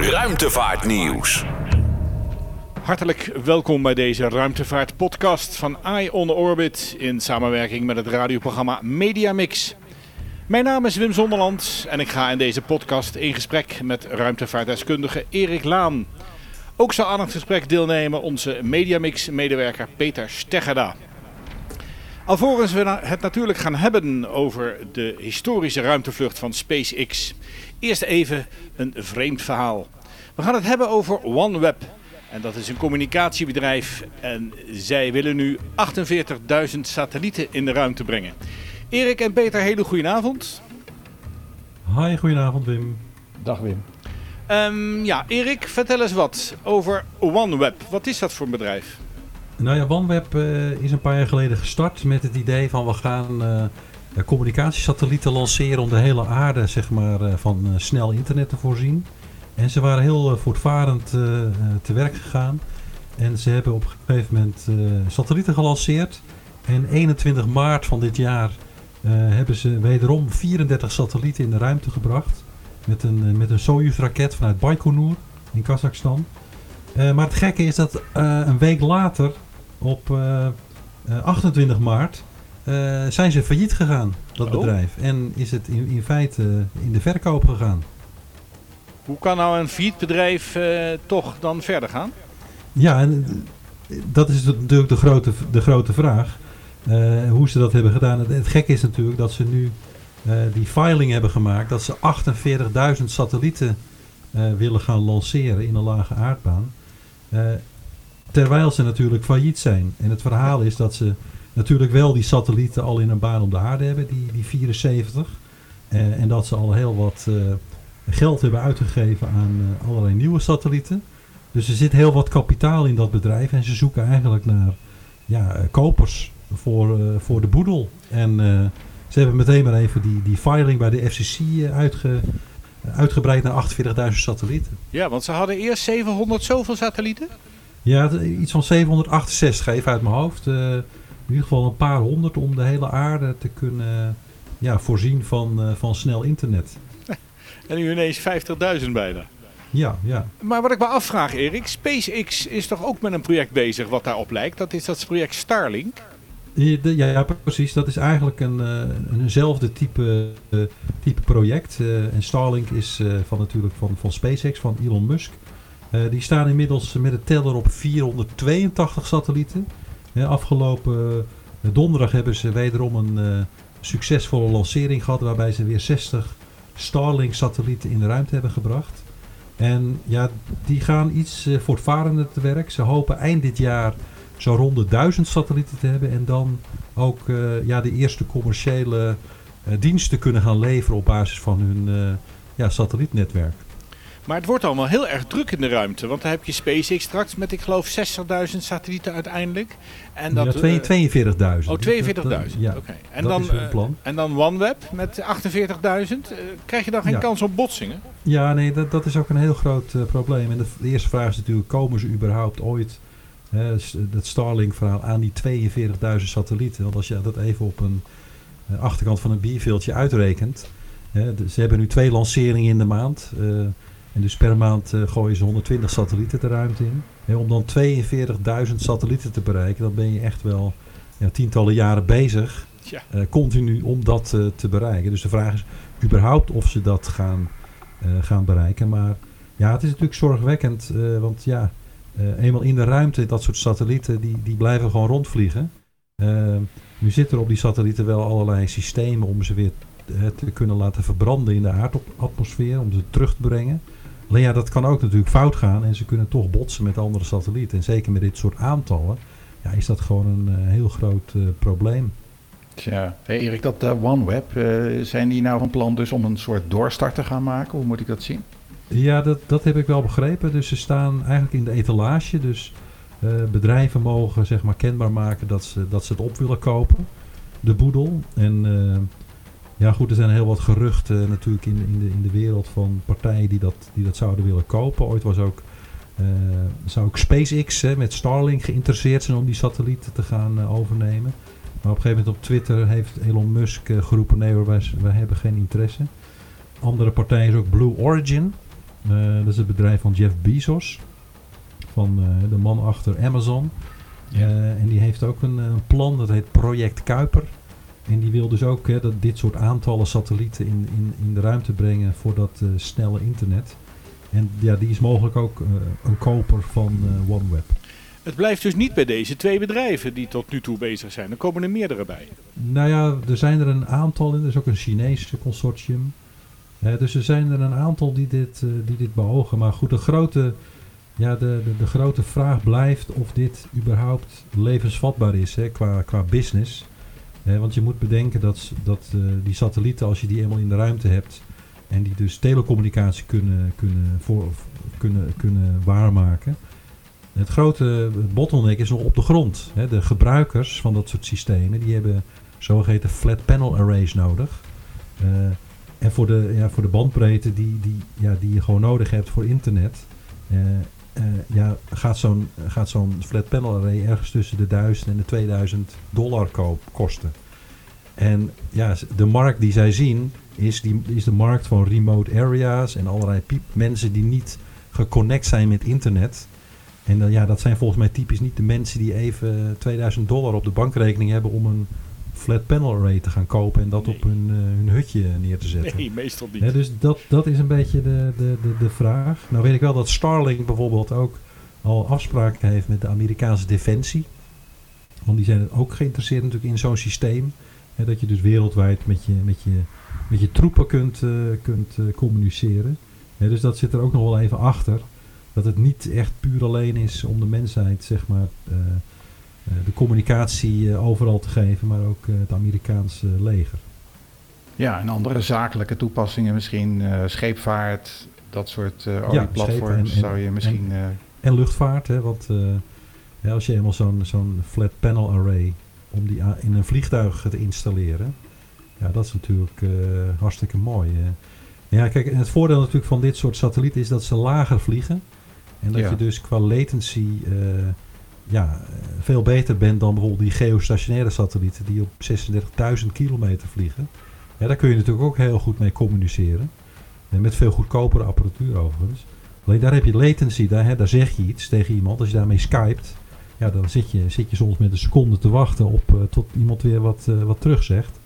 Ruimtevaartnieuws. Hartelijk welkom bij deze ruimtevaartpodcast van Eye on Orbit in samenwerking met het radioprogramma Media Mix. Mijn naam is Wim Zonderland en ik ga in deze podcast in gesprek met ruimtevaartdeskundige Erik Laan. Ook zal aan het gesprek deelnemen onze Mediamix-medewerker Peter Steggerda. Alvorens we het natuurlijk gaan hebben over de historische ruimtevlucht van SpaceX, eerst even een vreemd verhaal. We gaan het hebben over OneWeb. En dat is een communicatiebedrijf en zij willen nu 48.000 satellieten in de ruimte brengen. Erik en Peter, hele goedenavond. Hi, goedenavond Wim. Dag Wim. Um, ja, Erik, vertel eens wat over OneWeb. Wat is dat voor een bedrijf? Nou ja, OneWeb uh, is een paar jaar geleden gestart met het idee van we gaan uh, communicatiesatellieten lanceren om de hele aarde zeg maar, uh, van snel internet te voorzien. En ze waren heel voortvarend te werk gegaan. En ze hebben op een gegeven moment satellieten gelanceerd. En 21 maart van dit jaar hebben ze wederom 34 satellieten in de ruimte gebracht. Met een, met een Soyuz-raket vanuit Baikonur in Kazachstan. Maar het gekke is dat een week later, op uh, 28 maart, zijn ze failliet gegaan, dat oh. bedrijf. En is het in, in feite in de verkoop gegaan. Hoe kan nou een failliet bedrijf toch dan verder gaan? Ja, en dat is natuurlijk de grote, de grote vraag. hoe ze dat hebben gedaan. Het, het gekke is natuurlijk dat ze nu uh, die filing hebben gemaakt dat ze 48.000 satellieten uh, willen gaan lanceren in een lage aardbaan. Terwijl ze natuurlijk failliet zijn. En het verhaal is dat ze natuurlijk wel die satellieten al in een baan om de aarde hebben, die, die 74. en dat ze al heel wat geld hebben uitgegeven aan allerlei nieuwe satellieten. Dus er zit heel wat kapitaal in dat bedrijf en ze zoeken eigenlijk naar ja, kopers voor, voor de boedel. En ze hebben meteen maar even die, die filing bij de FCC eh, uitge, uitgebreid naar 48.000 satellieten. Ja, want ze hadden eerst 700 zoveel satellieten? Ja, iets van 768 even uit mijn hoofd. Uh, in ieder geval een paar honderd om de hele aarde te kunnen ja, voorzien van, uh, van snel internet. En nu ineens 50.000 bijna. Ja, ja. Maar wat ik me afvraag, Erik, SpaceX is toch ook met een project bezig wat daarop lijkt? Dat is dat project Starlink. Ja, ja, precies. Dat is eigenlijk een, uh, eenzelfde type, uh, type project. Uh, en Starlink is van natuurlijk van, van SpaceX, van Elon Musk. Die staan inmiddels met een teller op 482 satellieten. afgelopen donderdag hebben ze wederom een succesvolle lancering gehad... waarbij ze weer 60 Starlink-satellieten in de ruimte hebben gebracht. En ja, die gaan iets voortvarender te werk. Ze hopen eind dit jaar zo rond de duizend satellieten te hebben. En dan ook ja, de eerste commerciële diensten kunnen gaan leveren op basis van hun ja, satellietnetwerk. Maar het wordt allemaal heel erg druk in de ruimte. Want dan heb je SpaceX straks met, ik geloof, 60.000 satellieten uiteindelijk. En dat, ja, 42.000. Oh, 42.000. Ja, Oké. En, dan, plan. en dan OneWeb met 48.000. krijg je dan geen ja. kans op botsingen? Ja, nee, dat, dat is ook een heel groot probleem. En de, de, eerste vraag is natuurlijk, komen ze überhaupt ooit dat Starlink-verhaal aan die 42.000 satellieten. Want als je dat even op een uh, achterkant van een bierveeltje uitrekent. ze hebben nu twee lanceringen in de maand. Uh, en dus per maand uh, gooien ze 120 satellieten de ruimte in. om dan 42.000 satellieten te bereiken, dan ben je echt wel ja, tientallen jaren bezig. Ja. continu om dat te bereiken. Dus de vraag is überhaupt of ze dat gaan, gaan bereiken. Maar ja, het is natuurlijk zorgwekkend. want ja, eenmaal in de ruimte, dat soort satellieten, die, die blijven gewoon rondvliegen. Uh, nu zitten er op die satellieten wel allerlei systemen om ze weer te kunnen laten verbranden in de aardatmosfeer, om ze terug te brengen. Alleen ja, dat kan ook natuurlijk fout gaan en ze kunnen toch botsen met andere satellieten. En zeker met dit soort aantallen, ja, is dat gewoon een heel groot probleem. Tja, hey Erik, dat OneWeb, zijn die nou van plan dus om een soort doorstart te gaan maken? Hoe moet ik dat zien? Ja, dat, dat heb ik wel begrepen. Dus ze staan eigenlijk in de etalage. Dus bedrijven mogen zeg maar kenbaar maken dat ze, dat ze het op willen kopen. De boedel. En ja goed, er zijn heel wat geruchten natuurlijk in, in, de, in de wereld van partijen die dat, die dat zouden willen kopen. Ooit was ook, uh, zou ook SpaceX hè, met Starlink geïnteresseerd zijn om die satellieten te gaan overnemen. Maar op een gegeven moment op Twitter heeft Elon Musk geroepen nee hoor, wij, wij hebben geen interesse. Andere partij is ook Blue Origin. dat is het bedrijf van Jeff Bezos. Van de man achter Amazon. en die heeft ook een, een, plan, dat heet Project Kuiper. En die wil dus ook hè, dat dit soort aantallen satellieten in, in, in de ruimte brengen voor dat snelle internet. En ja, die is mogelijk ook een koper van OneWeb. Het blijft dus niet bij deze twee bedrijven die tot nu toe bezig zijn. Er komen er meerdere bij. Nou ja, er zijn er een aantal in. Er is ook een Chinese consortium. dus er zijn er een aantal die dit, die dit beogen. Maar goed, de grote, ja, de, de, de grote vraag blijft of dit überhaupt levensvatbaar is hè, qua, qua business. Want je moet bedenken dat, dat uh, die satellieten, als je die eenmaal in de ruimte hebt... en die dus telecommunicatie kunnen, kunnen, voor, kunnen, kunnen waarmaken het grote bottleneck is nog op de grond. De gebruikers van dat soort systemen die hebben zogeheten flat panel arrays nodig. Uh, en voor de, ja, voor de bandbreedte die, die, ja, die je gewoon nodig hebt voor internet, uh, uh, ja, gaat zo'n gaat zo'n flat panel array ergens tussen de 1000 en de 2000 dollar koop, kosten. En ja, de markt die zij zien is, die, is de markt van remote areas en allerlei piep, mensen die niet geconnect zijn met internet. En ja, dat zijn volgens mij typisch niet de mensen die even 2000 dollar op de bankrekening hebben om een flat panel array te gaan kopen en dat op hun, uh, hun hutje neer te zetten. Nee, meestal niet. dus dat, dat is een beetje de, de, de, de vraag. Nou weet ik wel dat Starlink bijvoorbeeld ook al afspraken heeft met de Amerikaanse defensie. Want die zijn ook geïnteresseerd natuurlijk in zo'n systeem. Hè, dat je dus wereldwijd met je, met je, met je troepen kunt, uh, kunt uh, communiceren. dus dat zit er ook nog wel even achter dat het niet echt puur alleen is om de mensheid, zeg maar, uh, de communicatie uh, overal te geven, maar ook het Amerikaanse leger. Ja, en andere zakelijke toepassingen, misschien scheepvaart, dat soort olieplatforms ja, zou je misschien... En, en luchtvaart, hè, want ja, als je eenmaal zo'n zo'n flat panel array om die in een vliegtuig te installeren, ja, dat is natuurlijk hartstikke mooi. Ja, kijk, en het voordeel natuurlijk van dit soort satellieten is dat ze lager vliegen. En dat je dus qua latency uh, ja, veel beter bent dan bijvoorbeeld die geostationaire satellieten die op 36.000 kilometer vliegen. Ja, daar kun je natuurlijk ook heel goed mee communiceren. En met veel goedkopere apparatuur overigens. Alleen daar heb je latency, daar, hè, daar zeg je iets tegen iemand. Als je daarmee skypt, ja, dan zit je, zit je soms met een seconde te wachten op uh, tot iemand weer wat, uh, wat terug zegt.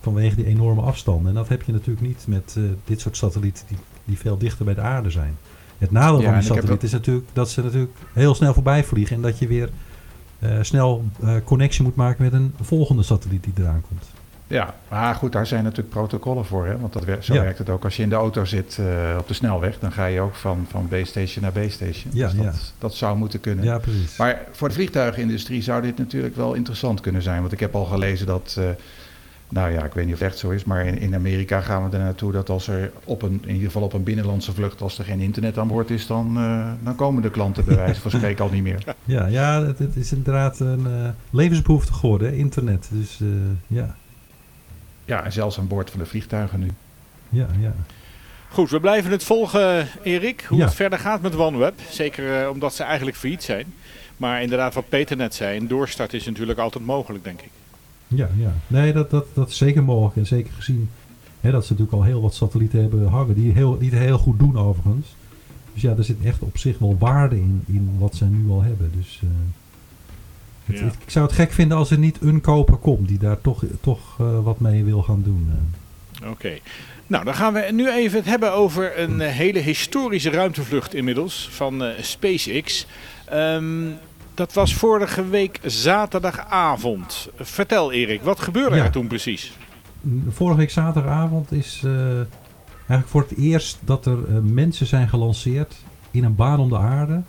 Vanwege die enorme afstanden. En dat heb je natuurlijk niet met uh, dit soort satellieten die, die veel dichter bij de aarde zijn. Het nadeel van die satelliet is natuurlijk dat ze natuurlijk heel snel voorbij vliegen en dat je weer uh, snel uh, connectie moet maken met een volgende satelliet die eraan komt. Ja, maar goed, daar zijn natuurlijk protocollen voor. Hè? Want dat zo ja. werkt het ook. Als je in de auto zit uh, op de snelweg, dan ga je ook van, van B-station naar B-station. Ja, dus dat, ja. dat zou moeten kunnen. Ja, precies. Maar voor de vliegtuigindustrie zou dit natuurlijk wel interessant kunnen zijn. Want ik heb al gelezen dat nou ja, ik weet niet of het echt zo is, maar in, in Amerika gaan we er naartoe dat als er op een, in ieder geval op een binnenlandse vlucht, als er geen internet aan boord is, dan, uh, dan komen de klanten bij wijze van spreken al niet meer. Ja, ja het, het is inderdaad een uh, levensbehoefte geworden, internet. Dus uh, ja. Ja, en zelfs aan boord van de vliegtuigen nu. Ja, ja. Goed, we blijven het volgen, Erik, hoe ja. het verder gaat met OneWeb. Zeker omdat ze eigenlijk failliet zijn. Maar inderdaad, wat Peter net zei, een doorstart is natuurlijk altijd mogelijk, denk ik. Ja, ja. Nee, dat, dat, dat is zeker mogelijk. En zeker gezien hè, dat ze natuurlijk al heel wat satellieten hebben hangen. Die, heel, die het heel goed doen overigens. Dus ja, er zit echt op zich wel waarde in, in wat ze nu al hebben. Dus uh, het, ja. het, ik zou het gek vinden als er niet een koper komt die daar toch, toch uh, wat mee wil gaan doen. Uh. Oké. Okay. Nou, dan gaan we nu even het hebben over een hele historische ruimtevlucht inmiddels van SpaceX. Um, dat was vorige week zaterdagavond. Vertel Erik, wat gebeurde ja. er toen precies? Vorige week zaterdagavond is uh, eigenlijk voor het eerst dat er uh, mensen zijn gelanceerd in een baan om de aarde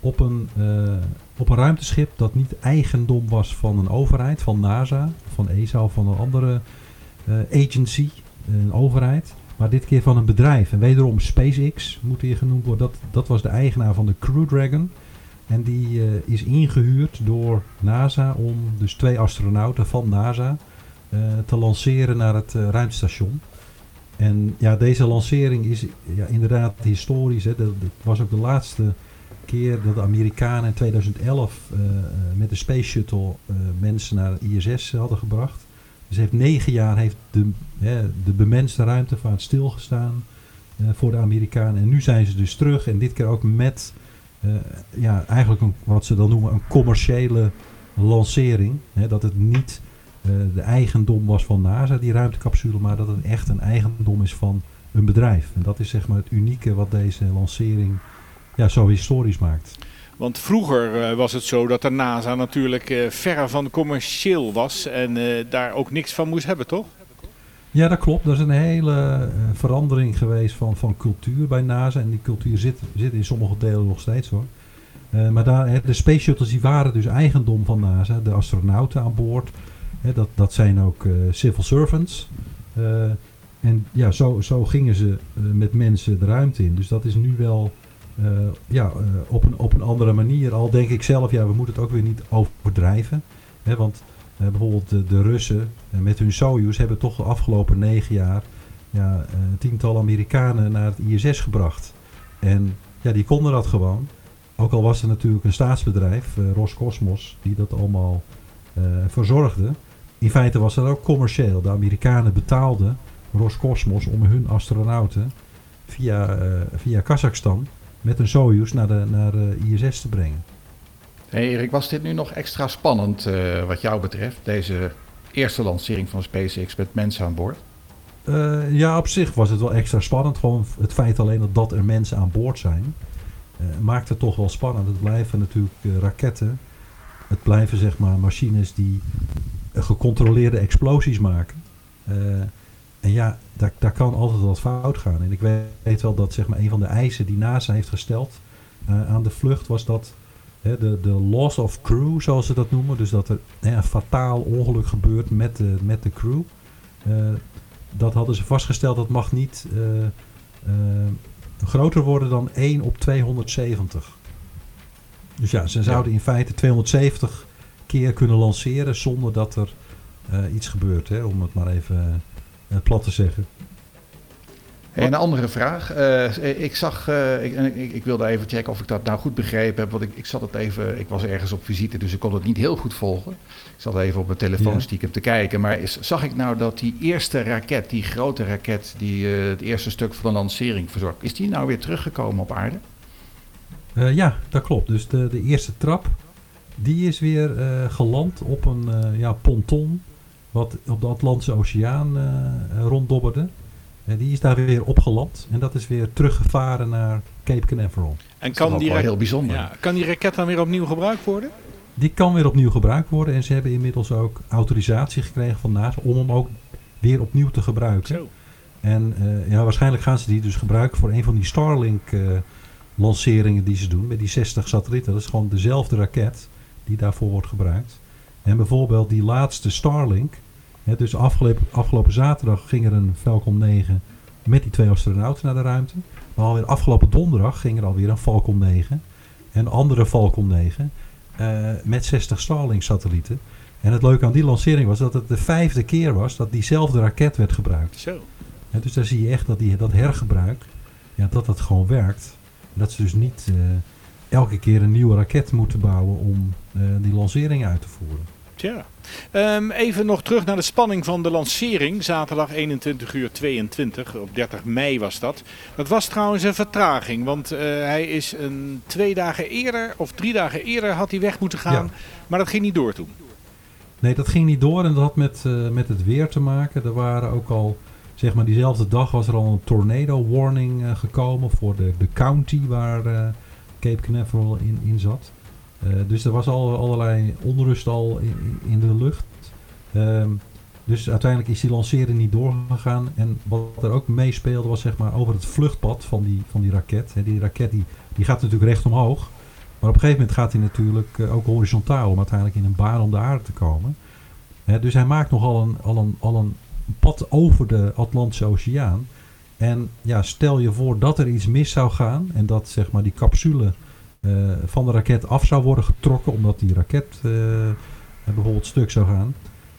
op een, uh, op een ruimteschip dat niet eigendom was van een overheid, van NASA, van ESA of van een andere agency, een overheid. Maar dit keer van een bedrijf. En wederom SpaceX moet hier genoemd worden. Dat, dat was de eigenaar van de Crew Dragon. En die uh, is ingehuurd door NASA om dus twee astronauten van NASA uh, te lanceren naar het uh, ruimtestation. En ja, deze lancering is ja, inderdaad historisch. Hè. Dat was ook de laatste keer dat de Amerikanen in 2011 met de Space Shuttle mensen naar ISS hadden gebracht. Dus heeft negen jaar heeft de, de bemenste ruimtevaart stilgestaan. voor de Amerikanen. En nu zijn ze dus terug en dit keer ook met ja, eigenlijk wat ze dan noemen een commerciële lancering. Hè, dat het niet de eigendom was van NASA, die ruimtecapsule, maar dat het echt een eigendom is van een bedrijf. En dat is zeg maar het unieke wat deze lancering ja, zo historisch maakt. Want vroeger uh, was het zo dat de NASA natuurlijk verre van commercieel was en daar ook niks van moest hebben, toch? Ja, dat klopt. Dat is een hele verandering geweest van, van cultuur bij NASA. En die cultuur zit, zit in sommige delen nog steeds hoor. maar daar, de space shuttles die waren dus eigendom van NASA. De astronauten aan boord. dat, dat zijn ook civil servants. en ja, zo, zo gingen ze met mensen de ruimte in. Dus dat is nu wel ja, op, een, op een andere manier. Al denk ik zelf, ja, we moeten het ook weer niet overdrijven. Hè, want bijvoorbeeld de, Russen met hun Soyuz hebben toch de afgelopen negen jaar ja, tientallen Amerikanen naar het ISS gebracht. En ja, die konden dat gewoon. Ook al was er natuurlijk een staatsbedrijf, Roscosmos, die dat allemaal verzorgde. In feite was dat ook commercieel. De Amerikanen betaalden Roscosmos om hun astronauten via, via Kazachstan met een Soyuz naar de, naar de ISS te brengen. Hey Erik, was dit nu nog extra spannend uh, wat jou betreft, deze eerste lancering van SpaceX met mensen aan boord? Uh, ja, op zich was het wel extra spannend. Gewoon het feit alleen dat, dat er mensen aan boord zijn, uh, maakt het toch wel spannend. Het blijven natuurlijk raketten. Het blijven zeg maar machines die gecontroleerde explosies maken. En ja, daar, daar kan altijd wat fout gaan. En ik weet wel dat zeg maar, een van de eisen die NASA heeft gesteld aan de vlucht was dat de, de loss of crew, zoals ze dat noemen, dus dat er een fataal ongeluk gebeurt met de, met de crew. Uh, dat hadden ze vastgesteld, dat mag niet uh, groter worden dan 1 op 270. Dus ja, ze zouden in feite 270 keer kunnen lanceren zonder dat er iets gebeurt, hè, om het maar even eh, plat te zeggen. En een andere vraag. Uh, ik zag, uh, ik, ik, ik, wilde even checken of ik dat nou goed begrepen heb. Want ik, ik zat het even, ik was ergens op visite, dus ik kon het niet heel goed volgen. Ik zat even op mijn telefoon stiekem te kijken. Maar is, zag ik nou dat die eerste raket, die grote raket, die uh, het eerste stuk van de lancering verzorgt, is die nou weer teruggekomen op aarde? ja, dat klopt. Dus de, de eerste trap, die is weer geland op een ja, ponton wat op de Atlantische Oceaan ronddobberde. En die is daar weer opgeland en dat is weer teruggevaren naar Cape Canaveral. En kan die, heel bijzonder. Ja, kan die raket dan weer opnieuw gebruikt worden? Die kan weer opnieuw gebruikt worden en ze hebben inmiddels ook autorisatie gekregen van NASA om hem ook weer opnieuw te gebruiken. Zo. En uh, ja, waarschijnlijk gaan ze die dus gebruiken voor een van die Starlink uh, lanceringen die ze doen met die 60 satellieten. Dat is gewoon dezelfde raket die daarvoor wordt gebruikt. En bijvoorbeeld die laatste Starlink, dus afgelopen, afgelopen zaterdag ging er een Falcon 9 met die twee astronauten naar de ruimte. Maar alweer afgelopen donderdag ging er alweer een Falcon 9 en een andere Falcon 9 uh, eh, met 60 Starlink-satellieten. En het leuke aan die lancering was dat het de vijfde keer was dat diezelfde raket werd gebruikt. Zo. dus daar zie je echt dat die, dat hergebruik, ja, dat dat gewoon werkt. Dat ze dus niet uh, elke keer een nieuwe raket moeten bouwen om uh, die lancering uit te voeren. Tja. Um, even nog terug naar de spanning van de lancering. Zaterdag 21 uur 22, op 30 mei was dat. Dat was trouwens een vertraging, want uh, hij is een twee dagen eerder of drie dagen eerder had hij weg moeten gaan. Ja. Maar dat ging niet door toen. Nee, dat ging niet door en dat had met, uh, met het weer te maken. Er waren ook al, zeg maar diezelfde dag was er al een tornado warning uh, gekomen voor de, de county waar Cape Canaveral in, in zat. Uh, dus er was al allerlei onrust al in, in de lucht. Um, dus uiteindelijk is die lancering niet doorgegaan. En wat er ook meespeelde was zeg maar over het vluchtpad van die, van die raket. Die raket die, die gaat natuurlijk recht omhoog. Maar op een gegeven moment gaat hij natuurlijk uh, ook horizontaal om uiteindelijk in een baan om de aarde te komen. Dus hij maakt nogal een, al, een, al een pad over de Atlantische Oceaan. En ja, stel je voor dat er iets mis zou gaan en dat zeg maar die capsule van de raket af zou worden getrokken, omdat die raket uh, bijvoorbeeld stuk zou gaan.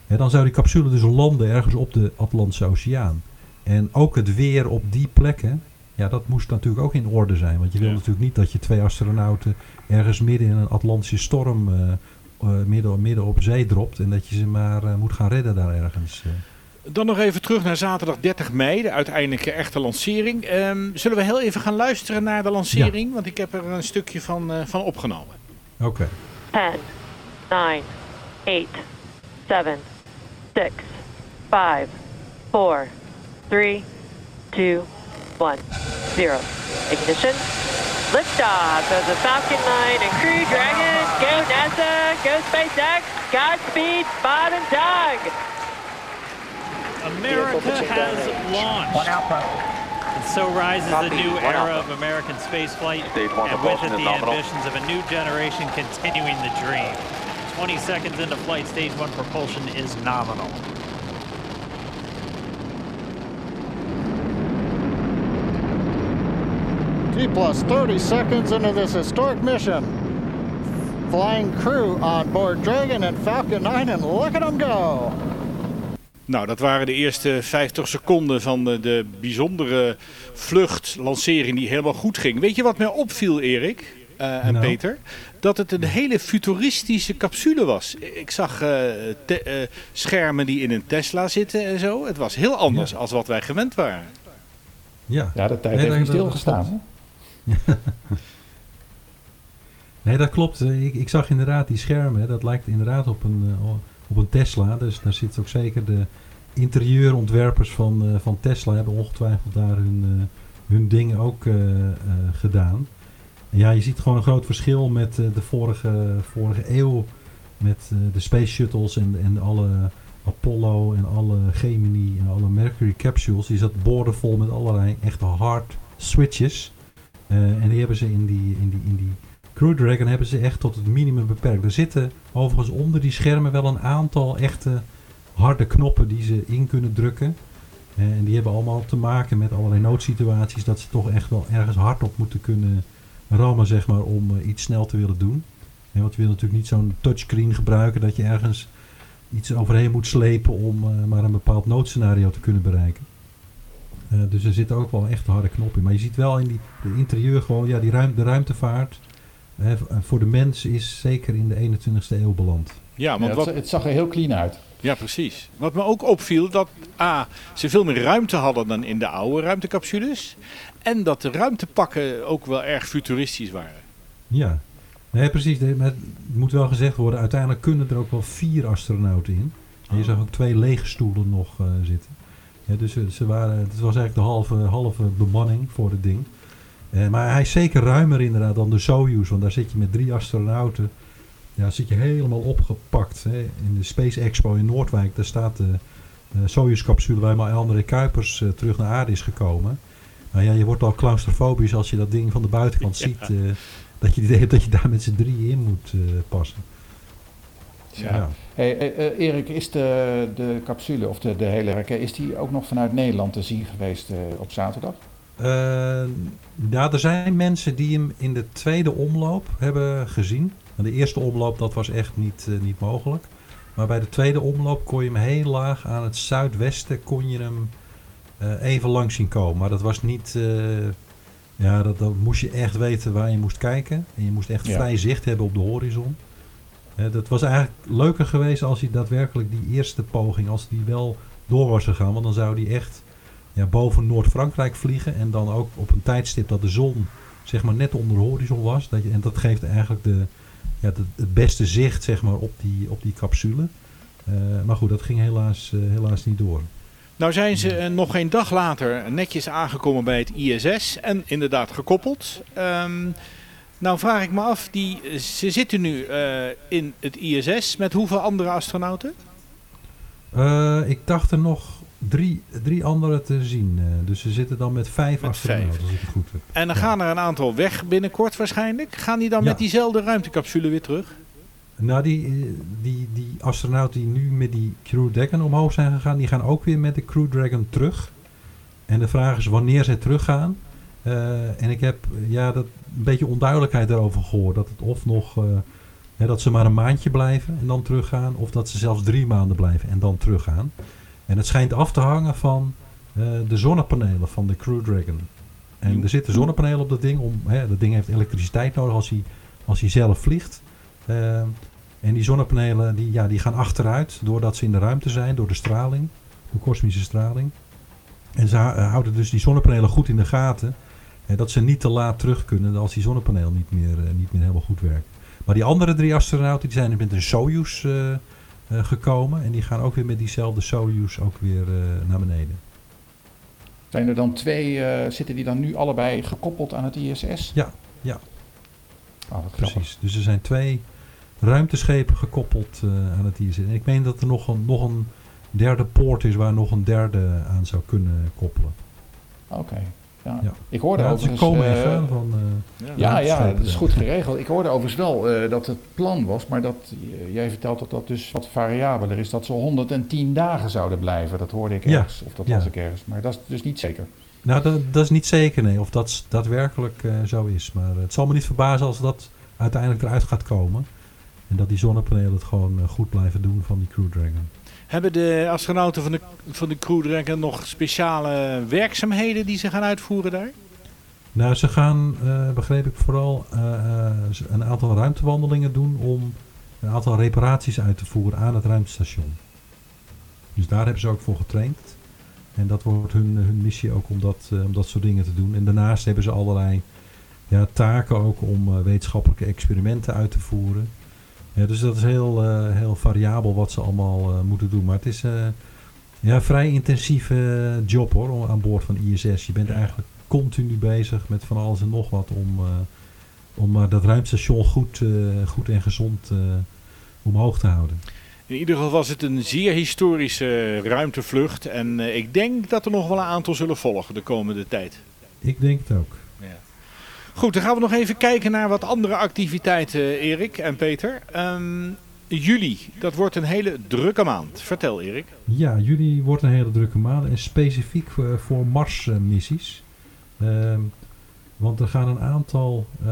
Ja, dan zou die capsule dus landen ergens op de Atlantische Oceaan. En ook het weer op die plekken, ja, dat moest natuurlijk ook in orde zijn. Want je wil natuurlijk niet dat je twee astronauten ergens midden in een Atlantische storm uh, midden, midden op zee dropt. En dat je ze maar moet gaan redden daar ergens. Dan nog even terug naar zaterdag 30 mei, de uiteindelijke echte lancering. Ehm, zullen we heel even gaan luisteren naar de lancering? Want ik heb er een stukje van, uh, van opgenomen. Oké. Okay. 10, 9, 8, 7, 6, 5, 4, 3, 2, 1, 0. Ignition. Liftoff of the Falcon 9 and Crew Dragon. Go NASA, go SpaceX, Godspeed, Bob and Doug. America has launched. And so rises a new era of American spaceflight, and with it the ambitions of a new generation continuing the dream. 20 seconds into flight, stage one propulsion is nominal. T plus 30 seconds into this historic mission. Flying crew on board Dragon and Falcon 9 and look at them go. Nou, dat waren de eerste 50 seconden van de, de bijzondere vlucht, lancering die helemaal goed ging. Weet je wat mij opviel, Erik uh, en nou. Peter? Dat het een hele futuristische capsule was. Ik zag uh, te, uh, schermen die in een Tesla zitten en zo. Het was heel anders ja. als wat wij gewend waren. Ja, ja de tijd nee, heeft stilgestaan. nee, dat klopt. Ik, ik, zag inderdaad die schermen. Dat lijkt inderdaad op een, uh, op een Tesla. Dus daar zit ook zeker de interieurontwerpers van, uh, van Tesla hebben ongetwijfeld daar hun, uh, hun dingen ook gedaan. En ja, je ziet gewoon een groot verschil met de vorige, vorige eeuw. Met de space shuttles en, en alle Apollo en alle Gemini en alle Mercury capsules. Die zat boordevol met allerlei echte hard switches. En die hebben ze in die, in, die, in die Crew Dragon hebben ze echt tot het minimum beperkt. Er zitten overigens onder die schermen wel een aantal echte harde knoppen die ze in kunnen drukken. Uh, en die hebben allemaal te maken met allerlei noodsituaties. Dat ze toch echt wel ergens hard op moeten kunnen rammen, zeg maar, om uh, iets snel te willen doen. En want je wil natuurlijk niet zo'n touchscreen gebruiken dat je ergens iets overheen moet slepen om maar een bepaald noodscenario te kunnen bereiken. Dus er zitten ook wel echt harde knoppen in. Maar je ziet wel in die interieur gewoon, ja, die de ruimtevaart uh, voor de mens is zeker in de 21ste eeuw beland. Ja, want ja, wat, het zag er heel clean uit. Ja, precies. Wat me ook opviel, dat A, ze veel meer ruimte hadden dan in de oude ruimtecapsules. En dat de ruimtepakken ook wel erg futuristisch waren. Ja, nee, precies. Maar het moet wel gezegd worden, uiteindelijk kunnen er ook wel vier astronauten in. En je zag ook twee lege stoelen nog uh, zitten. Ja, dus ze waren, het was eigenlijk de halve, halve bemanning voor het ding. Uh, maar hij is zeker ruimer inderdaad dan de Soyuz. Want daar zit je met drie astronauten. Ja, zit je helemaal opgepakt. Hè. In de Space Expo in Noordwijk, daar staat de, de Soyuz-capsule waar maar André Kuipers uh, terug naar aarde is gekomen. Nou ja, je wordt al claustrofobisch als je dat ding van de buitenkant ja. ziet. Uh, dat je het idee hebt dat je daar met z'n drieën in moet passen. Ja. ja. Hey, Erik, is de, de capsule of de, de hele raket, is die ook nog vanuit Nederland te zien geweest op zaterdag? Ja, er zijn mensen die hem in de tweede omloop hebben gezien. De eerste omloop dat was echt niet, niet mogelijk. Maar bij de tweede omloop kon je hem heel laag aan het zuidwesten kon je hem even langs zien komen. Maar dat was niet... ja, dat, dat moest je echt weten waar je moest kijken. En je moest echt ja. vrij zicht hebben op de horizon. Dat was eigenlijk leuker geweest als hij daadwerkelijk die eerste poging, als die wel door was gegaan. Want dan zou die echt ja, boven Noord-Frankrijk vliegen. En dan ook op een tijdstip dat de zon zeg maar net onder de horizon was. Dat je, en dat geeft eigenlijk de, ja, de, het beste zicht zeg maar, op, die, op die capsule. Uh, maar goed, dat ging helaas, uh, helaas niet door. Nou zijn ze uh, nog geen dag later netjes aangekomen bij het ISS en inderdaad gekoppeld. Um, nou vraag ik me af, die, ze zitten nu uh, in het ISS met hoeveel andere astronauten? Ik dacht er nog drie, drie andere te zien. Uh, dus ze zitten dan met vijf met astronauten, vijf. als ik het goed heb. En dan ja. gaan er een aantal weg binnenkort waarschijnlijk. Gaan die dan ja. met diezelfde ruimtecapsule weer terug? Nou, die, die, die astronauten die nu met die Crew Dragon omhoog zijn gegaan, die gaan ook weer met de Crew Dragon terug. En de vraag is wanneer ze teruggaan. Uh, en ik heb ja, dat, een beetje onduidelijkheid daarover gehoord. Dat het of nog uh, hè, dat ze maar een maandje blijven en dan teruggaan. Of dat ze zelfs drie maanden blijven en dan teruggaan. En het schijnt af te hangen van uh, de zonnepanelen van de Crew Dragon. En er zitten zonnepanelen op dat ding. Om, hè, dat ding heeft elektriciteit nodig als hij, als hij zelf vliegt. Uh, en die zonnepanelen die, ja, die gaan achteruit doordat ze in de ruimte zijn, door de straling. door kosmische straling. En ze houden dus die zonnepanelen goed in de gaten. En dat ze niet te laat terug kunnen als die zonnepaneel niet meer, niet meer helemaal goed werkt. Maar die andere drie astronauten die zijn met een Soyuz gekomen. En die gaan ook weer met diezelfde Soyuz ook weer naar beneden. Zijn er dan twee, zitten die dan nu allebei gekoppeld aan het ISS? Ja, ja. Oh, Precies. Dus er zijn twee ruimteschepen gekoppeld aan het ISS. En ik meen dat er nog een, nog een derde poort is waar nog een derde aan zou kunnen koppelen. Oké. Ja. Ik hoorde ja, overigens... Komen uh, van, uh, ja, ja, dat is goed geregeld. Ik hoorde overigens wel dat het plan was, maar dat jij vertelt dat dat dus wat variabeler is. Dat ze 110 dagen zouden blijven. Dat hoorde ik ergens, of dat was ik ergens. Maar dat is dus niet zeker. Nou, dat, dat is niet zeker, nee. Of dat daadwerkelijk zo is. Maar het zal me niet verbazen als dat uiteindelijk eruit gaat komen. En dat die zonnepanelen het gewoon eh, goed blijven doen van die Crew Dragon. Hebben de astronauten van de, van de Crew Dragon nog speciale werkzaamheden die ze gaan uitvoeren daar? Nou, ze gaan, uh, begreep ik, vooral uh, een aantal ruimtewandelingen doen om een aantal reparaties uit te voeren aan het ruimtestation. Dus daar hebben ze ook voor getraind. En dat wordt hun, hun missie ook om dat, om dat soort dingen te doen. En daarnaast hebben ze allerlei ja, taken ook om wetenschappelijke experimenten uit te voeren. Ja, dus dat is heel, uh, heel variabel wat ze allemaal uh, moeten doen. Maar het is uh, ja, een vrij intensieve job hoor, aan boord van ISS. Je bent eigenlijk continu bezig met van alles en nog wat om, om dat ruimtestation goed, goed en gezond omhoog te houden. In ieder geval was het een zeer historische ruimtevlucht. En ik denk dat er nog wel een aantal zullen volgen de komende tijd. Ik denk het ook. Goed, dan gaan we nog even kijken naar wat andere activiteiten, Erik en Peter. Um, juli, dat wordt een hele drukke maand. Vertel, Erik. Ja, juli wordt een hele drukke maand en specifiek voor, voor Mars-missies. Ehm, want er gaan een aantal uh,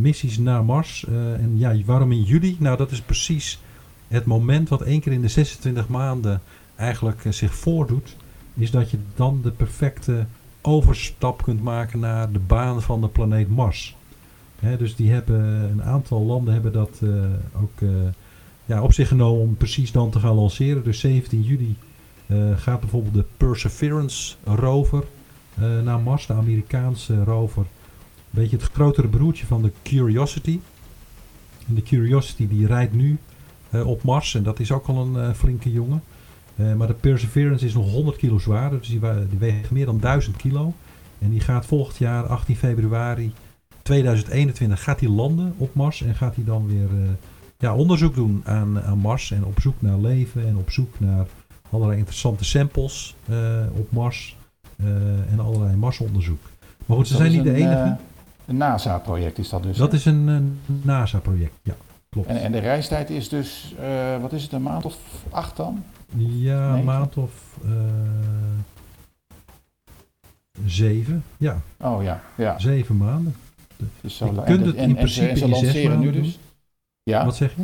missies naar Mars. en ja, waarom in juli? Nou, dat is precies het moment wat één keer in de 26 maanden eigenlijk zich voordoet. Is dat je dan de perfecte overstap kunt maken naar de baan van de planeet Mars. dus die hebben, een aantal landen hebben dat uh, ook uh, ja, op zich genomen om precies dan te gaan lanceren. Dus 17 juli uh, gaat bijvoorbeeld de Perseverance rover naar Mars, de Amerikaanse rover. Een beetje het grotere broertje van de Curiosity. En de Curiosity die rijdt nu op Mars en dat is ook al een flinke jongen. Eh, maar de Perseverance is nog 100 kilo zwaarder, dus die, die, weegt meer dan 1000 kilo. En die gaat volgend jaar, 18 februari 2021, gaat die landen op Mars en gaat hij dan weer uh, ja, onderzoek doen aan, aan Mars en op zoek naar leven en op zoek naar allerlei interessante samples uh, op Mars en allerlei Marsonderzoek. Maar goed, ze zijn niet de enige. een NASA-project is dat dus? Dat is een NASA-project, ja. Klopt. En, en de reistijd is dus, wat is het, een maand of acht dan? Ja, een maand of uh, zeven. Ja. Oh ja, ja. Zeven maanden. Dus zo je kunt het in principe en ze lanceren nu dus. Ja. Wat zeg je?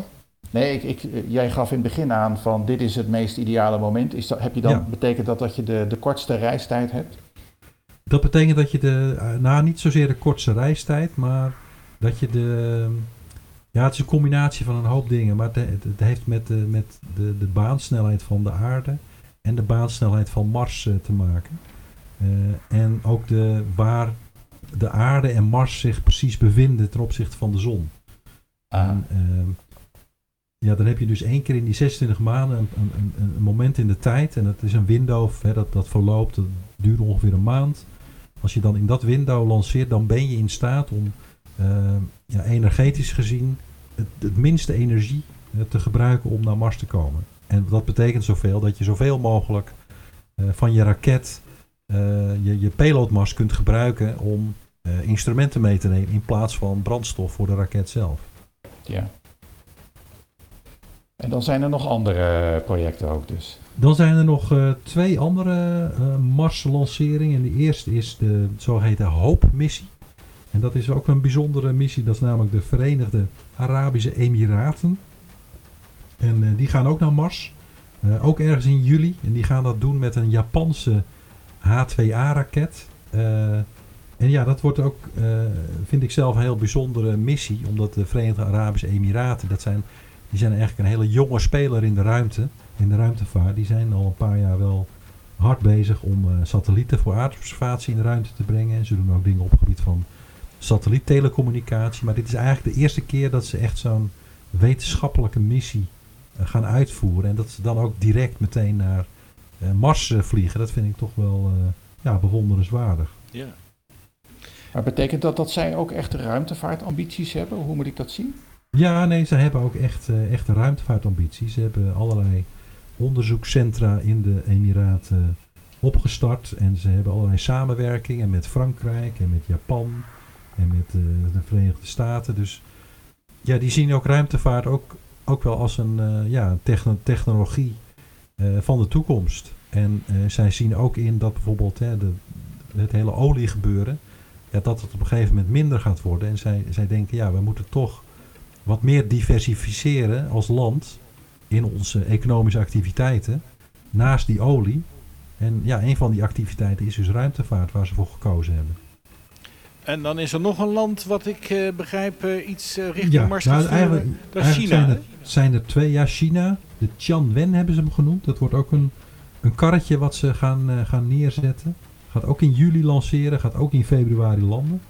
Nee, ik, ik, jij gaf in het begin aan van dit is het meest ideale moment. Is dat, heb je dan, betekent dat dat je de, de kortste reistijd hebt? Dat betekent dat je de, nou niet zozeer de kortste reistijd, maar dat je de, ja, het is een combinatie van een hoop dingen. Maar het, het heeft met, de, met de, de baansnelheid van de aarde en de baansnelheid van Mars uh, te maken. Uh, en ook de, waar de aarde en Mars zich precies bevinden ten opzichte van de zon. Ah. En, uh, ja, dan heb je dus één keer in die 26 maanden een, een, een, een moment in de tijd. En dat is een window hè, dat, dat verloopt, dat duurt ongeveer een maand. Als je dan in dat window lanceert, dan ben je in staat om ja, energetisch gezien het, het minste energie eh, te gebruiken om naar Mars te komen. En dat betekent zoveel dat je zoveel mogelijk uh, van je raket uh, je, je payloadmast kunt gebruiken om uh, instrumenten mee te nemen in plaats van brandstof voor de raket zelf. Ja. En dan zijn er nog andere projecten ook dus. Dan zijn er nog uh, twee andere Mars-lanceringen. De eerste is de zogeheten Hope-missie. En dat is ook een bijzondere missie. Dat is namelijk de Verenigde Arabische Emiraten. En uh, die gaan ook naar Mars. Uh, ook ergens in juli. En die gaan dat doen met een Japanse H2A-raket. Uh, eh, en ja, dat wordt ook, vind ik zelf, een heel bijzondere missie. Omdat de Verenigde Arabische Emiraten, dat zijn, die zijn eigenlijk een hele jonge speler in de ruimte. in de ruimtevaart, die zijn al een paar jaar wel hard bezig om satellieten voor aardobservatie in de ruimte te brengen. En ze doen ook dingen op het gebied van satelliettelekommunicatie. Maar dit is eigenlijk de eerste keer dat ze echt zo'n wetenschappelijke missie gaan uitvoeren. En dat ze dan ook direct meteen naar Mars vliegen. Dat vind ik toch wel ja, bewonderenswaardig. Ja. Maar betekent dat dat zij ook echt ruimtevaartambities hebben? Hoe moet ik dat zien? Ja, nee, ze hebben ook echt, echt ruimtevaartambities. Ze hebben allerlei onderzoekscentra in de Emiraten opgestart. En ze hebben allerlei samenwerkingen met Frankrijk en met Japan en met uh, de Verenigde Staten. Dus ja, die zien ook ruimtevaart ook, ook wel als een uh, ja, technologie van de toekomst. En zij zien ook in dat bijvoorbeeld hè, de, het hele oliegebeuren ja, dat het op een gegeven moment minder gaat worden. En zij, zij denken, ja, we moeten toch wat meer diversificeren als land in onze economische activiteiten naast die olie. En ja, een van die activiteiten is dus ruimtevaart waar ze voor gekozen hebben. En dan is er nog een land wat ik uh, begrijp uh, iets uh, richting Mars nou, eigenlijk, Dat is China. Zijn er, zijn er, twee, ja, China. De Tianwen hebben ze hem genoemd. Dat wordt ook een, een karretje wat ze gaan, gaan neerzetten. Gaat ook in juli lanceren, gaat ook in februari landen.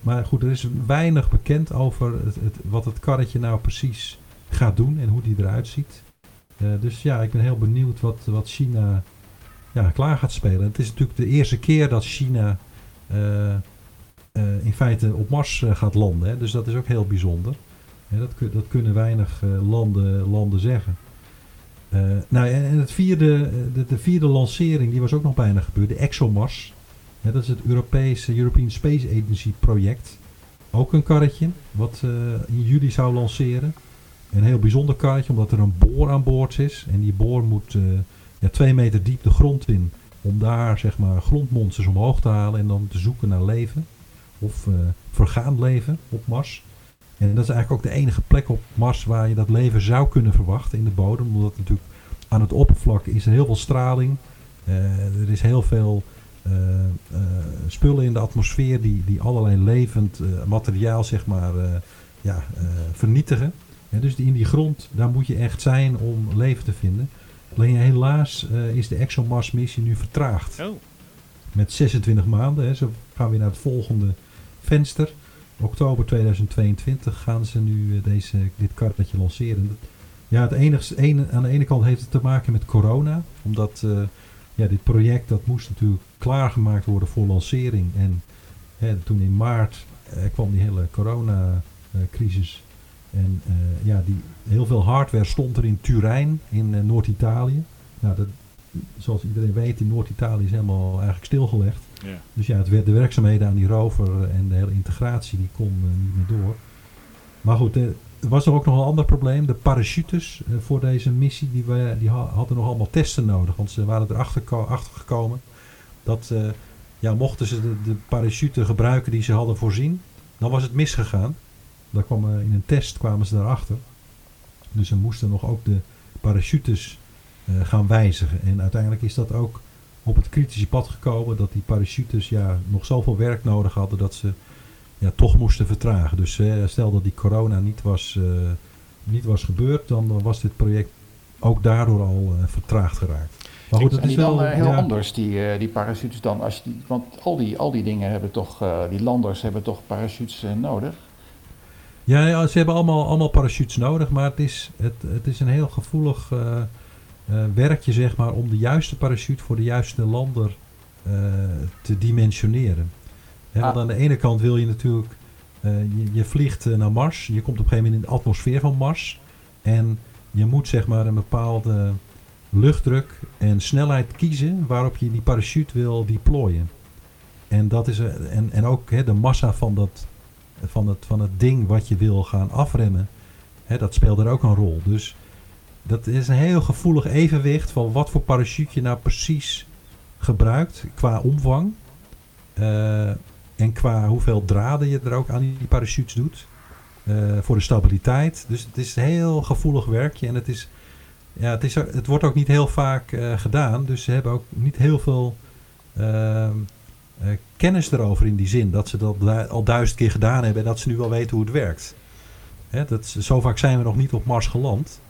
Maar goed, er is weinig bekend over het, het, wat het karretje nou precies gaat doen en hoe die eruit ziet. Dus ja, ik ben heel benieuwd wat, wat China ja, klaar gaat spelen. Het is natuurlijk de eerste keer dat China in feite op Mars gaat landen. Hè, dus dat is ook heel bijzonder. dat, dat kunnen weinig landen, landen zeggen. Nou, en het vierde, de, de, vierde lancering, die was ook nog bijna gebeurd. De ExoMars. Dat is het Europese European Space Agency project. Ook een karretje, wat in juli zou lanceren. Een heel bijzonder karretje, omdat er een boor aan boord is. En die boor moet twee meter diep de grond in. Om daar zeg maar grondmonsters omhoog te halen en dan te zoeken naar leven. Of vergaand leven op Mars. En dat is eigenlijk ook de enige plek op Mars waar je dat leven zou kunnen verwachten in de bodem. Omdat natuurlijk aan het oppervlak is er heel veel straling. Uh, er is heel veel uh, uh, spullen in de atmosfeer die, die allerlei levend materiaal zeg maar, ja, vernietigen. En dus in die grond, daar moet je echt zijn om leven te vinden. Alleen helaas is de ExoMars missie nu vertraagd. Oh. Met 26 maanden. Hè. Zo gaan we naar het volgende venster oktober 2022 gaan ze nu eh, deze, dit karretje lanceren. Ja, het enigste, aan de ene kant heeft het te maken met corona. Omdat uh, ja, dit project dat moest natuurlijk klaargemaakt worden voor lancering. En hè, toen in maart uh, kwam die hele coronacrisis. en ja, die, heel veel hardware stond er in Turijn in Noord-Italië. Nou, dat, zoals iedereen weet, in Noord-Italië is helemaal eigenlijk stilgelegd. Ja. Dus ja, het werd de werkzaamheden aan die rover en de hele integratie, die kon uh, niet meer door. Maar goed, uh, er was er ook nog een ander probleem. De parachutes uh, voor deze missie, die, we, die hadden nog allemaal testen nodig. Want ze waren erachter achter gekomen dat ja, mochten ze de, de parachute gebruiken die ze hadden voorzien, dan was het misgegaan. Daar kwam, in een test kwamen ze daarachter. Dus ze moesten nog ook de parachutes gaan wijzigen. En uiteindelijk is dat ook op het kritische pad gekomen dat die parachutes ja, nog zoveel werk nodig hadden dat ze ja, toch moesten vertragen. Dus eh, stel dat die corona niet was, uh, niet was gebeurd, dan was dit project ook daardoor al uh, vertraagd geraakt. Maar goed, het is wel heel ja, anders, die, die parachutes dan. Als je die, want al die, al die dingen hebben toch, die landers hebben toch parachutes nodig? Ja, ja, ze hebben allemaal, allemaal parachutes nodig, maar het is, het, het is een heel gevoelig werk je zeg maar om de juiste parachute voor de juiste lander uh, te dimensioneren. He, want ah. aan de ene kant wil je natuurlijk, uh, je, je, vliegt naar Mars, je komt op een gegeven moment in de atmosfeer van Mars en je moet zeg maar een bepaalde luchtdruk en snelheid kiezen waarop je die parachute wil deployen. En, dat is, en, en ook he, de massa van, dat, van, het, van het ding wat je wil gaan afremmen, he, dat speelt er ook een rol. Dus dat is een heel gevoelig evenwicht van wat voor parachute je nou precies gebruikt qua omvang. Uh, en qua hoeveel draden je er ook aan die parachutes doet. Uh, voor de stabiliteit. Dus het is een heel gevoelig werkje. En het, is, ja, het, is, het wordt ook niet heel vaak uh, gedaan. Dus ze hebben ook niet heel veel ehm, kennis erover in die zin. Dat ze dat al duizend keer gedaan hebben. En dat ze nu wel weten hoe het werkt. Hè, dat, zo vaak zijn we nog niet op Mars geland.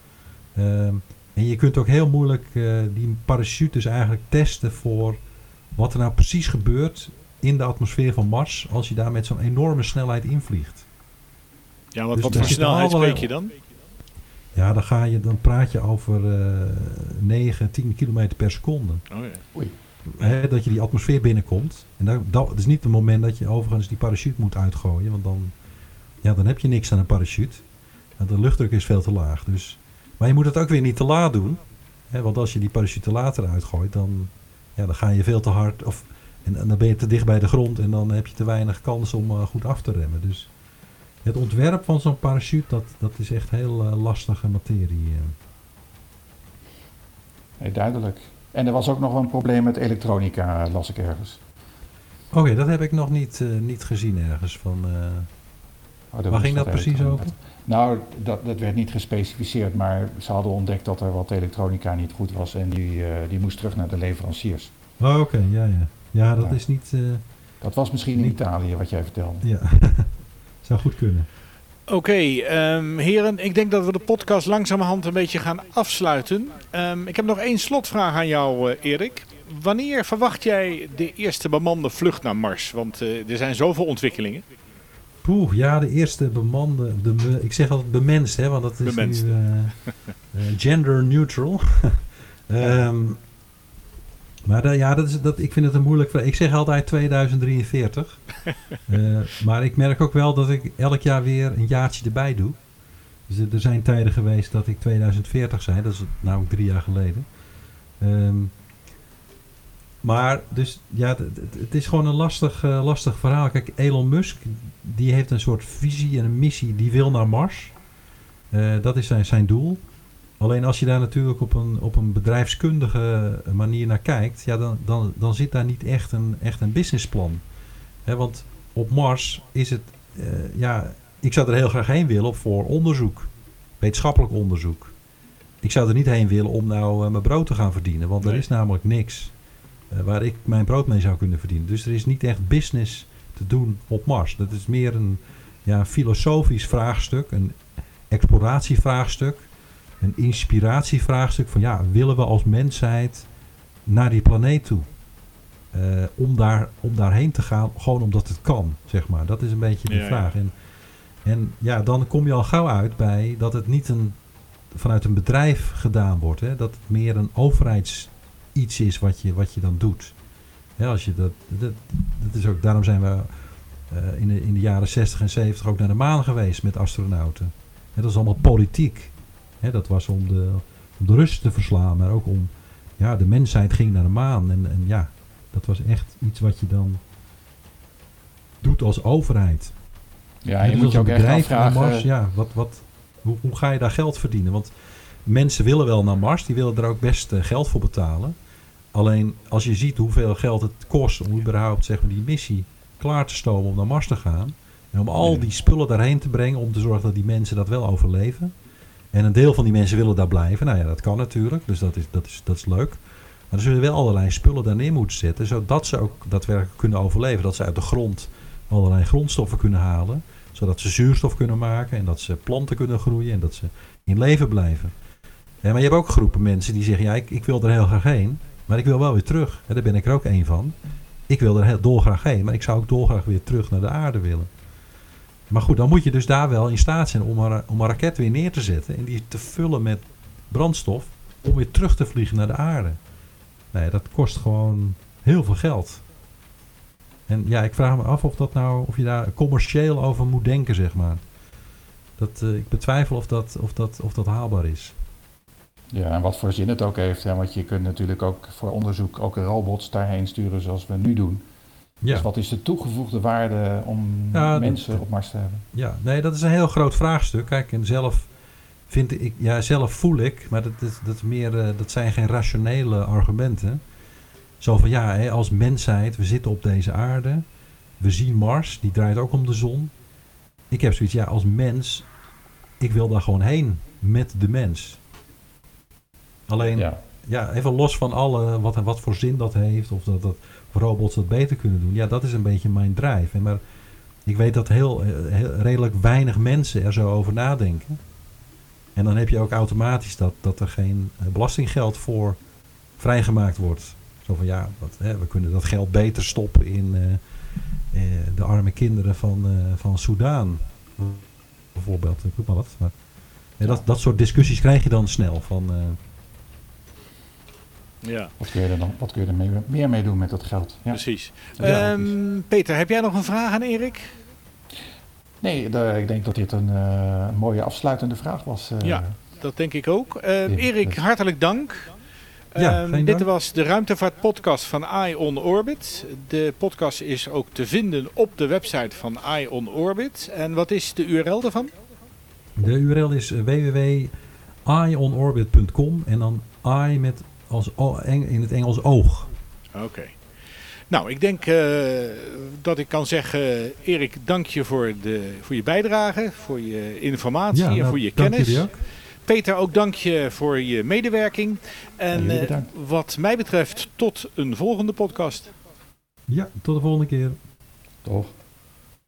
Ehm, En je kunt ook heel moeilijk uh, die parachutes eigenlijk testen voor wat er nou precies gebeurt in de atmosfeer van Mars als je daar met zo'n enorme snelheid invliegt. Ja, wat, dus wat voor snelheid spreek je dan? Ja, dan, ga je, dan praat je over uh, 9, 10 kilometer per seconde. Oh ja. Oei. dat je die atmosfeer binnenkomt. En dat, dat is niet het moment dat je overigens die parachute moet uitgooien. Want dan, ja, dan heb je niks aan een parachute. Want de luchtdruk is veel te laag. Dus, maar je moet het ook weer niet te laat doen. Hè, want als je die parachute later uitgooit, dan, ja, dan ga je veel te hard. Of, en, dan ben je te dicht bij de grond en dan heb je te weinig kans om uh, goed af te remmen. Dus het ontwerp van zo'n parachute, dat, dat is echt heel uh, lastige materie. Nee, duidelijk. En er was ook nog een probleem met elektronica, las ik ergens. Oké, dat heb ik nog niet, niet gezien ergens. Van, oh, Waar ging dat precies over? Nou, dat, dat werd niet gespecificeerd, maar ze hadden ontdekt dat er wat elektronica niet goed was en die, die moest terug naar de leveranciers. Oh, oké, ja, ja. Ja, dat is niet... dat was misschien in Italië wat jij vertelde. Ja. Zou goed kunnen. Oké, ehm, heren, ik denk dat we de podcast langzamerhand een beetje gaan afsluiten. Um, ik heb nog één slotvraag aan jou, uh, Erik. Wanneer verwacht jij de eerste bemande vlucht naar Mars? Want uh, er zijn zoveel ontwikkelingen. Poeh, ja, de eerste bemande, de, ik zeg altijd bemenst, hè, want dat is bemenst. nu uh, gender neutral. um, Maar ja, dat is, dat, ik vind het een moeilijk vraag. Ik zeg altijd 2043. uh, eh, maar ik merk ook wel dat ik elk jaar weer een jaartje erbij doe. Dus er zijn tijden geweest dat ik 2040 zei. Dat is namelijk drie jaar geleden. Um, maar dus ja, het, het is gewoon een lastig, uh, lastig verhaal. Kijk, Elon Musk die heeft een soort visie en een missie. Die wil naar Mars. Uh, dat is zijn, zijn doel. Alleen als je daar natuurlijk op een, op een bedrijfskundige manier naar kijkt, ja, dan, dan, dan zit daar niet echt een, echt een businessplan. He, want op Mars is het, uh, ja, ik zou er heel graag heen willen voor onderzoek, wetenschappelijk onderzoek. Ik zou er niet heen willen om nou uh, mijn brood te gaan verdienen, want nee. er is namelijk niks waar ik mijn brood mee zou kunnen verdienen. Dus er is niet echt business te doen op Mars. Dat is meer een ja, filosofisch vraagstuk, een exploratievraagstuk een inspiratievraagstuk van ja, willen we als mensheid naar die planeet toe? Uh, om, daar, om daarheen te gaan, gewoon omdat het kan, zeg maar. Dat is een beetje de ja, vraag. Ja. En, en ja, dan kom je al gauw uit bij dat het niet een, vanuit een bedrijf gedaan wordt. Hè? Dat het meer een overheids iets is wat je, wat je dan doet. Als je dat, dat, dat is ook, daarom zijn we uh, in, de, in de jaren 60 en 70 ook naar de maan geweest met astronauten. En dat is allemaal politiek. Hè, dat was om de, om de Russen te verslaan, maar ook om ja, de mensheid ging naar de maan. En, en ja, dat was echt iets wat je dan doet als overheid. Ja, je moet je ook echt afvragen... Mars, ja, wat, wat, hoe, hoe ga je daar geld verdienen? Want mensen willen wel naar Mars, die willen er ook best uh, geld voor betalen. Alleen als je ziet hoeveel geld het kost om überhaupt zeg maar, die missie klaar te stomen om naar Mars te gaan. En om al die spullen daarheen te brengen om te zorgen dat die mensen dat wel overleven. En een deel van die mensen willen daar blijven. Nou ja, dat kan natuurlijk. Dus dat is, dat is, dat is leuk. Maar er zullen wel allerlei spullen daar neer moeten zetten. Zodat ze ook daadwerkelijk kunnen overleven. Dat ze uit de grond allerlei grondstoffen kunnen halen. Zodat ze zuurstof kunnen maken. En dat ze planten kunnen groeien. En dat ze in leven blijven. Ja, maar je hebt ook groepen mensen die zeggen. Ja, ik, ik wil er heel graag heen. Maar ik wil wel weer terug. Daar ben ik er ook één van. Ik wil er heel dolgraag heen. Maar ik zou ook dolgraag weer terug naar de aarde willen. Maar goed, dan moet je dus daar wel in staat zijn om een, om een raket weer neer te zetten. En die te vullen met brandstof om weer terug te vliegen naar de aarde. Nee, dat kost gewoon heel veel geld. En ja, ik vraag me af of, dat nou, of je daar commercieel over moet denken, zeg maar. Dat, uh, ik betwijfel of dat, of, dat, of dat haalbaar is. Ja, en wat voor zin het ook heeft. Hè? Want je kunt natuurlijk ook voor onderzoek ook robots daarheen sturen zoals we nu doen. Ja. Dus wat is de toegevoegde waarde om mensen dat, op Mars te hebben? Ja, nee, dat is een heel groot vraagstuk. Kijk, en zelf vind ik, ja, zelf voel ik, maar dat, dat, dat, meer, uh, dat zijn geen rationele argumenten. Zo van ja, hè, als mensheid, we zitten op deze aarde, we zien Mars, die draait ook om de zon. Ik heb zoiets, ja, als mens, ik wil daar gewoon heen met de mens. Alleen, ja, ja even los van alle, wat, wat voor zin dat heeft, of dat, dat robots dat beter kunnen doen. Ja, dat is een beetje mijn drive. En maar ik weet dat heel, heel, redelijk weinig mensen er zo over nadenken. En dan heb je ook automatisch dat, dat er geen belastinggeld voor vrijgemaakt wordt. Zo van ja, wat, hè, we kunnen dat geld beter stoppen in de arme kinderen van, van Soudaan. Bijvoorbeeld, ik maar wat. Maar, dat, dat soort discussies krijg je dan snel. Van, ja. Wat kun je er, dan, wat kun je er mee, meer mee doen met dat geld? Ja. Precies. Um, Peter, heb jij nog een vraag aan Erik? Nee, de, ik denk dat dit een, uh, mooie afsluitende vraag was. Uh, ja, dat denk ik ook. Uh, Erik, hartelijk dank. Ja, um, dit was de ruimtevaartpodcast van Eye on Orbit. De podcast is ook te vinden op de website van Eye on Orbit. En wat is de URL daarvan? De URL is www.eyeonorbit.com en dan eye met als, in het Engels oog. Oké. Nou, ik denk uh, dat ik kan zeggen, Erik, dank je voor, de, voor je bijdrage, voor je informatie en nou, voor je kennis. Ook. Peter, ook dank je voor je medewerking. En uh, wat mij betreft, tot een volgende podcast. Ja, tot de volgende keer. Toch.